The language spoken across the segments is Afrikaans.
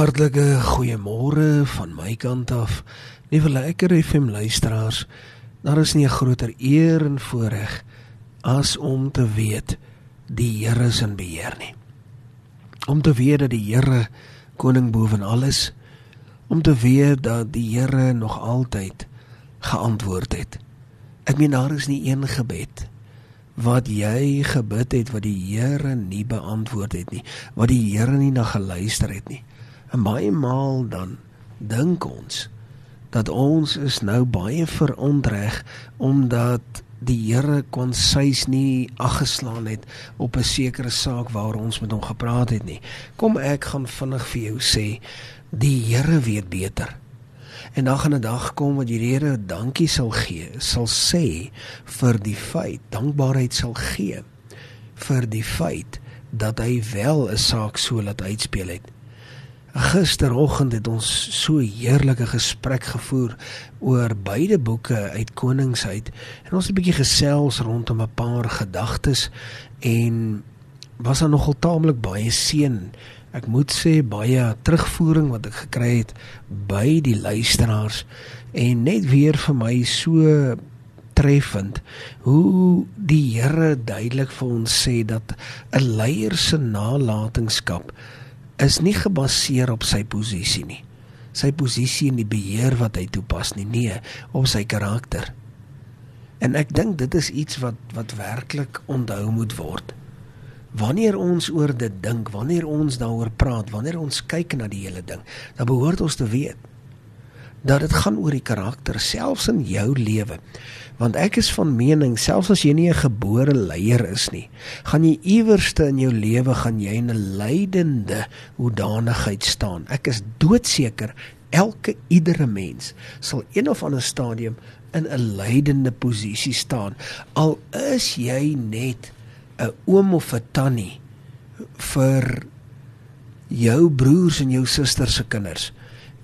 Hartlike goeiemôre van my kant af. Liewe lekker FM luisteraars. Daar is nie 'n groter eer en voorreg as om te weet die Here is in beheer nie. Om te weet dat die Here koning bo van alles, om te weet dat die Here nog altyd geantwoord het. Ek meen daar is nie een gebed wat jy gebid het wat die Here nie beantwoord het nie, wat die Here nie na geluister het nie. En baie maal dan dink ons dat ons is nou baie verontreg omdat die Here kon sês nie aggeslaan het op 'n sekere saak waar ons met hom gepraat het nie. Kom ek gaan vinnig vir jou sê, die Here weet beter. En dan gaan 'n dag kom wat die Here dankie sal gee, sal sê vir die feit, dankbaarheid sal gee vir die feit dat hy wel 'n saak so laat uitspeel het. Gisteroggend het ons so heerlike gesprek gevoer oor beide boeke uit Koningsheid en ons het 'n bietjie gesels rondom 'n paar gedagtes en was daar nogal taamlik baie seën. Ek moet sê baie terugvoering wat ek gekry het by die luisteraars en net weer vir my so treffend hoe die Here duidelik vir ons sê dat 'n leier se nalatenskap is nie gebaseer op sy posisie nie. Sy posisie in die beheer wat hy toepas nie, nee, op sy karakter. En ek dink dit is iets wat wat werklik onthou moet word. Wanneer ons oor dit dink, wanneer ons daaroor praat, wanneer ons kyk na die hele ding, dan behoort ons te weet dat dit gaan oor die karakter selfs in jou lewe. Want ek is van mening selfs as jy nie 'n gebore leier is nie gaan jy iewerste in jou lewe gaan jy in 'n lydende hoedanigheid staan. Ek is doodseker elke iedere mens sal een of ander stadium in 'n lydende posisie staan. Al is jy net 'n oom of 'n tannie vir jou broers en jou susters se kinders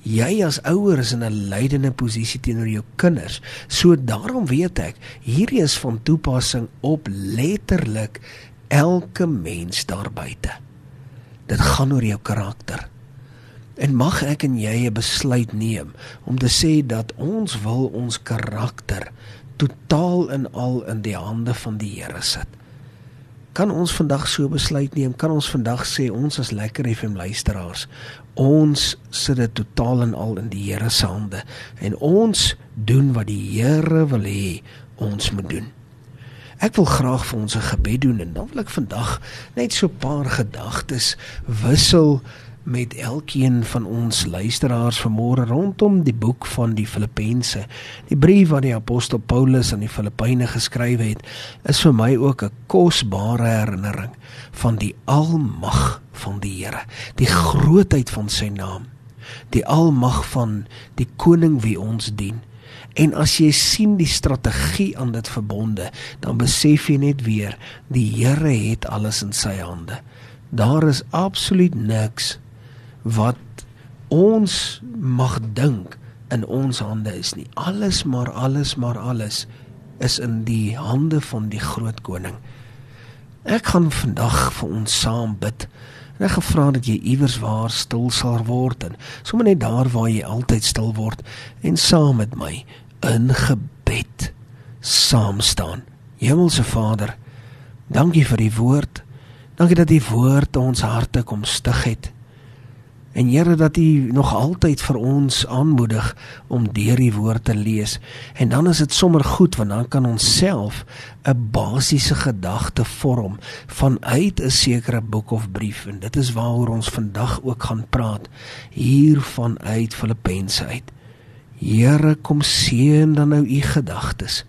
jy as ouer is in 'n leidende posisie teenoor jou kinders. So daarom weet ek, hierdie is van toepassing op letterlik elke mens daar buite. Dit gaan oor jou karakter. En mag ek en jy 'n besluit neem om te sê dat ons wil ons karakter totaal en al in die hande van die Here sit. Kan ons vandag so besluit neem? Kan ons vandag sê ons as lekker FM luisteraars, ons sit dit totaal en al in die Here se hande en ons doen wat die Here wil hê ons moet doen. Ek wil graag vir ons 'n gebed doen en dan wil ek vandag net so 'n paar gedagtes wissel met elkeen van ons luisteraars vanmôre rondom die boek van die Filippense. Die brief wat die apostel Paulus aan die Filippyne geskryf het, is vir my ook 'n kosbare herinnering van die almag van die Here, die grootheid van sy naam, die almag van die koning wie ons dien. En as jy sien die strategie aan dit verbonde, dan besef jy net weer die Here het alles in sy hande. Daar is absoluut niks wat ons mag dink in ons hande is nie. Alles maar alles maar alles is in die hande van die groot koning. Ek gaan vandag vir ons saam bid. En ek gevra dat jy iewers waar stil sal word en sommer net daar waar jy altyd stil word en saam met my in gebed saam staan. Hemelse Vader, dankie vir die woord. Dankie dat die woord ons harte kom stig het. En Here dat U nog altyd vir ons aanmoedig om deur die woord te lees. En dan is dit sommer goed want dan kan ons self 'n basiese gedagte vorm vanuit 'n sekere boek of brief en dit is waaroor ons vandag ook gaan praat hier vanuit Filippense uit. Here kom seën dan nou U gedagtes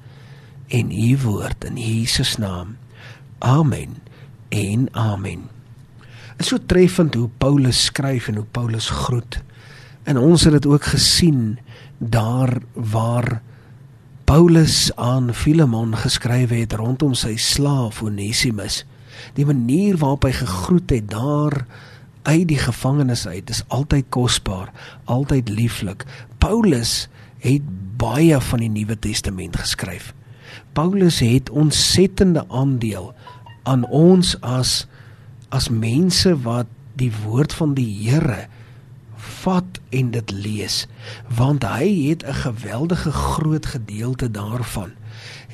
en U woord in Jesus naam. Amen. En amen is so treffend hoe Paulus skryf en hoe Paulus groet. En ons het dit ook gesien daar waar Paulus aan Filemon geskryf het rondom sy slaaf Onesimus. Die manier waarop hy gegroet het daar uit die gevangenis uit is altyd kosbaar, altyd lieflik. Paulus het baie van die Nuwe Testament geskryf. Paulus het ontsettende aandeel aan ons as as mense wat die woord van die Here vat en dit lees, want hy het 'n geweldige groot gedeelte daarvan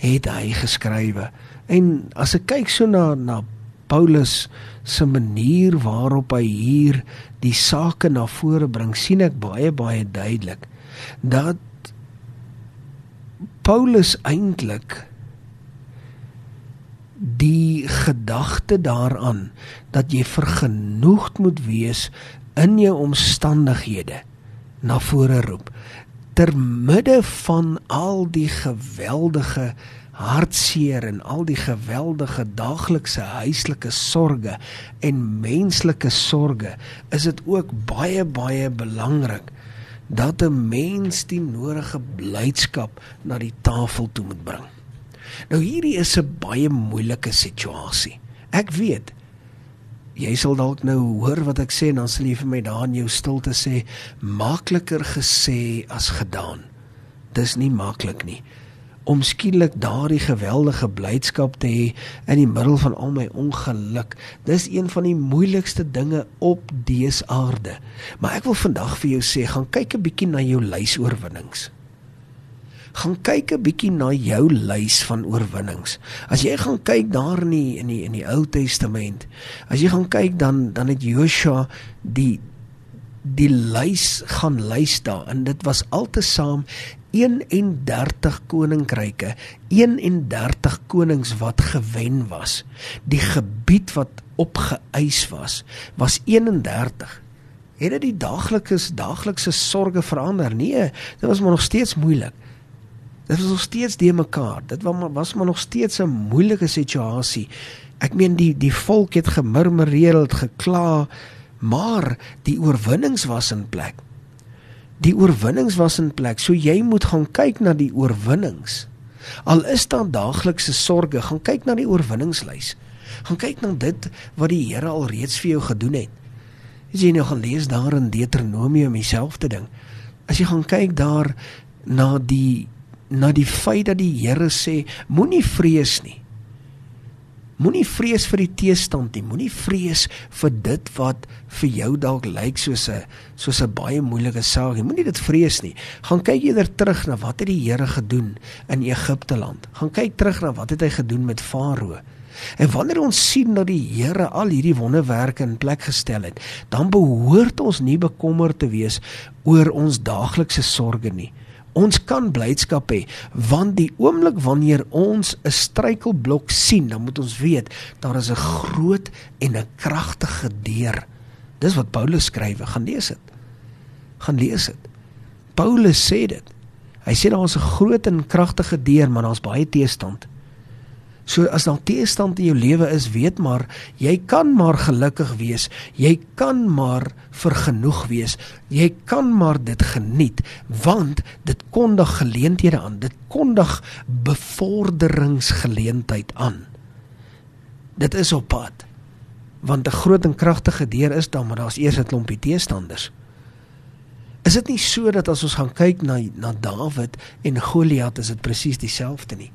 het hy geskrywe. En as ek kyk so na na Paulus se manier waarop hy hier die sake na vore bring, sien ek baie baie duidelik dat Paulus eintlik die gedagte daaraan dat jy vergenoegd moet wees in jou omstandighede na vore roep ter midde van al die geweldige hartseer en al die geweldige daaglikse huislike sorges en menslike sorges is dit ook baie baie belangrik dat 'n mens die nodige blydskap na die tafel toe moet bring. Nou hierdie is 'n baie moeilike situasie. Ek weet jy sal dalk nou hoor wat ek sê en dan sal jy vir my daar in jou stilte sê makliker gesê as gedaan. Dis nie maklik nie om skielik daardie geweldige blydskap te hê in die middel van al my ongeluk. Dis een van die moeilikste dinge op dese aarde. Maar ek wil vandag vir jou sê, gaan kyk 'n bietjie na jou lys oorwinnings. Gaan kyk 'n bietjie na jou lys van oorwinnings. As jy gaan kyk daar in die in die in die Ou Testament, as jy gaan kyk dan dan het Joshua die die lys gaan lys daar en dit was altesaam 31 koninkryke, 31 konings wat gewen was. Die gebied wat opgeëis was, was 31. Het dit die daaglikse daaglikse sorges verander? Nee, dit was maar nog steeds moeilik. Dit was nog steeds de mekaar. Dit was maar was maar nog steeds 'n moeilike situasie. Ek meen die die volk het gemurmureer, het gekla, maar die oorwinnings was in plek die oorwinnings was in plek. So jy moet gaan kyk na die oorwinnings. Al is daar daaglikse sorges, gaan kyk na die oorwinningslys. Gaan kyk na dit wat die Here al reeds vir jou gedoen het. As jy nou gaan lees daar in Deuteronomium dieselfde ding. As jy gaan kyk daar na die na die feit dat die Here sê moenie vrees nie. Moenie vrees vir die teestand nie. Moenie vrees vir dit wat vir jou dalk lyk soos 'n soos 'n baie moeilike saak. Jy moenie dit vrees nie. Gaan kyk eerder terug na wat het die Here gedoen in Egipte land. Gaan kyk terug na wat het hy gedoen met Farao. En wanneer ons sien dat die Here al hierdie wonderwerke in plek gestel het, dan behoort ons nie bekommerd te wees oor ons daaglikse sorges nie. Ons kan blydskap hê want die oomblik wanneer ons 'n struikelblok sien, dan moet ons weet daar is 'n groot en 'n kragtige deur. Dis wat Paulus skryf, gaan lees dit. Gaan lees dit. Paulus sê dit. Hy sê daar is 'n groot en kragtige deur, maar daar's baie teestand. So as daar teestand in jou lewe is, weet maar jy kan maar gelukkig wees. Jy kan maar vergenoeg wees. Jy kan maar dit geniet want dit kondig geleenthede aan. Dit kondig bevorderingsgeleentheid aan. Dit is op pad. Want 'n groot en kragtige deur is daar, maar daar's eers 'n klompie teestanders. Is dit nie so dat as ons gaan kyk na na Dawid en Goliat, is dit presies dieselfde nie?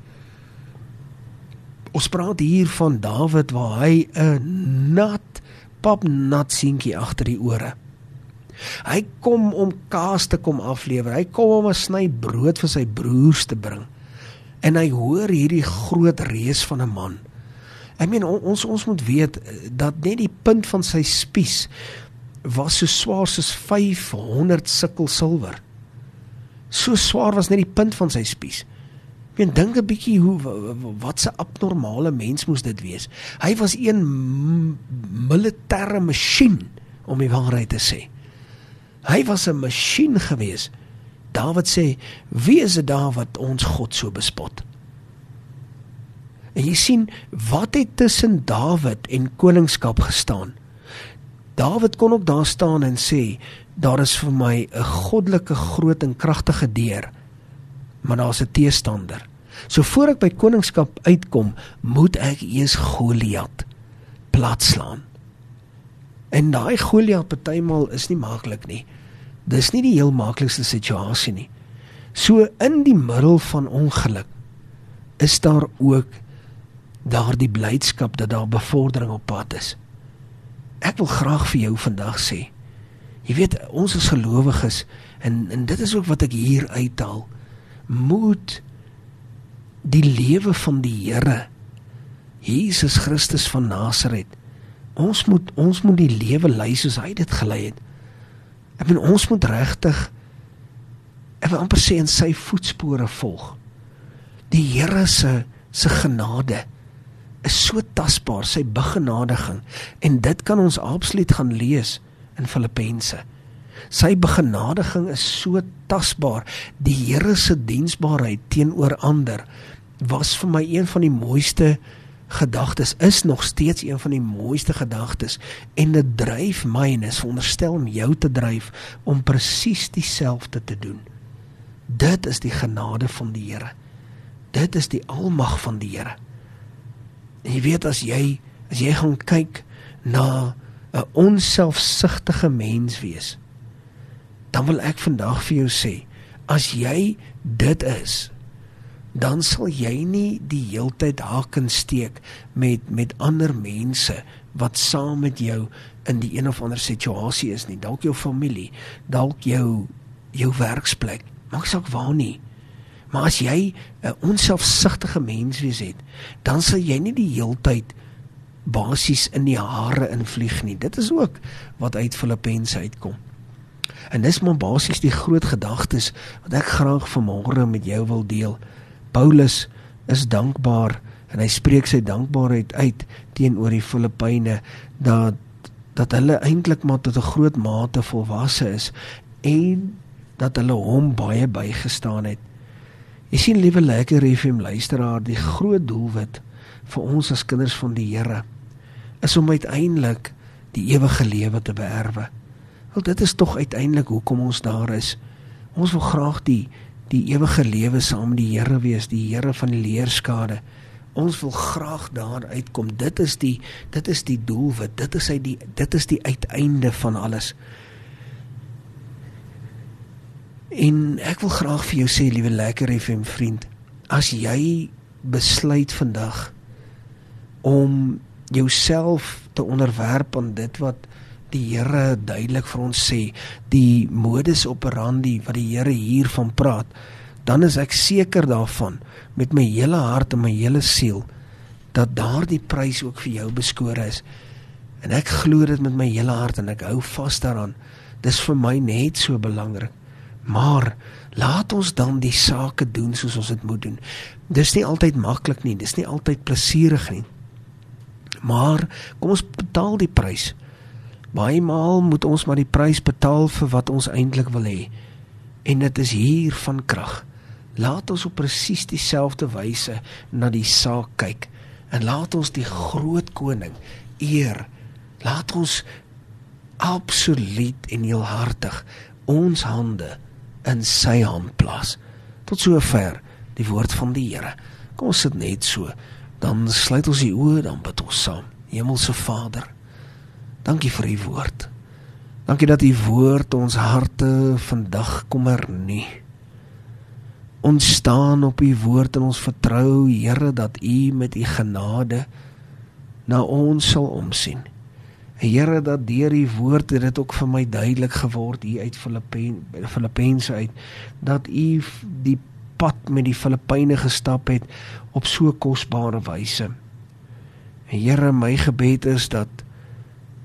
Ons praat hier van Dawid waar hy 'n nat pap nat seentjie agter die ore. Hy kom om kaas te kom aflewer. Hy kom om 'n sny brood vir sy broers te bring. En hy hoor hierdie groot reus van 'n man. Ek meen ons ons moet weet dat net die punt van sy spies was so swaar soos 500 sikkel silwer. So swaar was net die punt van sy spies. Mien dink 'n bietjie hoe wat 'n abnormale mens moes dit wees. Hy was een militêre masjien om die waarheid te sê. Hy was 'n masjien gewees. Dawid sê, "Wie is dit daar wat ons God so bespot?" En jy sien wat het tussen Dawid en koningskap gestaan. Dawid kon ook daar staan en sê, "Daar is vir my 'n goddelike groot en kragtige deur." maar daar's 'n teestander. So voor ek by koningskap uitkom, moet ek eers Goliat platslaan. En daai Goliat partymal is nie maklik nie. Dis nie die heel maklikste situasie nie. So in die middel van ongeluk is daar ook daardie blydskap dat daar bevordering op pad is. Ek wil graag vir jou vandag sê, Jy weet, ons as gelowiges en en dit is ook wat ek hier uithaal, moet die lewe van die Here Jesus Christus van Nasaret. Ons moet ons moet die lewe lei soos hy dit gelei het. Ek bedoel ons moet regtig ek wil amper sê in sy voetspore volg. Die Here se se genade is so tasbaar, sy begenadiging en dit kan ons absoluut gaan lees in Filippense. Sy begenadiging is so tasbaar. Die Here se diensbaarheid teenoor ander was vir my een van die mooiste gedagtes is nog steeds een van die mooiste gedagtes en dit dryf my en is veronderstel om jou te dryf om presies dieselfde te doen. Dit is die genade van die Here. Dit is die almag van die Here. En jy weet as jy as jy gaan kyk na 'n onselfsugtige mens wees, dan wil ek vandag vir jou sê, as jy dit is, dan sal jy nie die heeltyd haken steek met met ander mense wat saam met jou in die een of ander situasie is nie. Dalk jou familie dalk jou jou werksplek. Maak saak waar nie. Maar as jy 'n onselfsugtige mens wees het dan sal jy nie die heeltyd basies in die hare invlieg nie. Dit is ook wat uit Filippense uitkom. En dis maar basies die groot gedagtes wat ek graag vanmôre met jou wil deel Paulus is dankbaar en hy spreek sy dankbaarheid uit teenoor die Filippyne dat dat hulle eintlik maar tot 'n groot mate volwasse is en dat hulle hom baie bygestaan het. Jy sien liewe lekker FM luisteraar, die groot doelwit vir ons as kinders van die Here is om uiteindelik die ewige lewe te beerwe. Wel dit is tog uiteindelik hoekom ons daar is. Ons wil graag die die ewige lewe saam met die Here wees, die Here van die leerskade. Ons wil graag daar uitkom. Dit is die dit is die doelwit. Dit is hy die dit is die uiteinde van alles. En ek wil graag vir jou sê, liewe lekker FM vriend, as jy besluit vandag om jouself te onderwerp aan dit wat die Here duidelik vir ons sê, die modus operandi wat die Here hier van praat, dan is ek seker daarvan met my hele hart en my hele siel dat daardie prys ook vir jou beskore is. En ek glo dit met my hele hart en ek hou vas daaraan. Dis vir my net so belangrik. Maar laat ons dan die sake doen soos ons dit moet doen. Dis nie altyd maklik nie, dis nie altyd plesierig nie. Maar kom ons betaal die prys. Baie maal moet ons maar die prys betaal vir wat ons eintlik wil hê. En dit is hier van krag. Laat ons op presies dieselfde wyse na die saak kyk en laat ons die groot koning eer. Laat ons absoluut en heelhartig ons hande in sy hand plaas. Tot sover die woord van die Here. Kom ons sit net so. Dan sluit ons die oë, dan bid ons saam. Hemelse Vader, Dankie vir u woord. Dankie dat u woord ons harte vandag kommer nie. Ons staan op u woord en ons vertrou, Here, dat u met u genade na ons sal omsien. Here, dat deur u woord het dit ook vir my duidelik geword hier uit Filippense uit dat u die pad met die Filippyne gestap het op so kosbare wyse. Here, my gebed is dat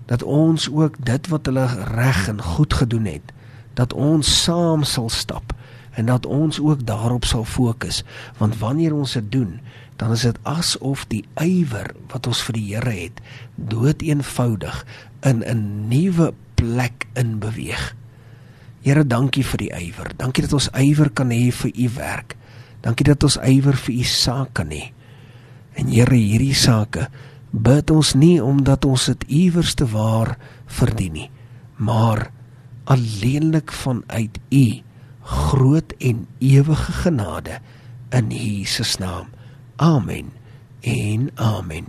dat ons ook dit wat hulle reg en goed gedoen het, dat ons saam sal stap en dat ons ook daarop sal fokus, want wanneer ons dit doen, dan is dit asof die ywer wat ons vir die Here het, dood eenvoudig in 'n nuwe plek in beweeg. Here, dankie vir die ywer. Dankie dat ons ywer kan hê vir u werk. Dankie dat ons ywer vir u saak kan hê. En Here, hierdie sake bid ons nie omdat ons dit iewers te waar verdien nie, maar alleenlik vanuit U groot en ewige genade in Jesus naam. Amen. En amen.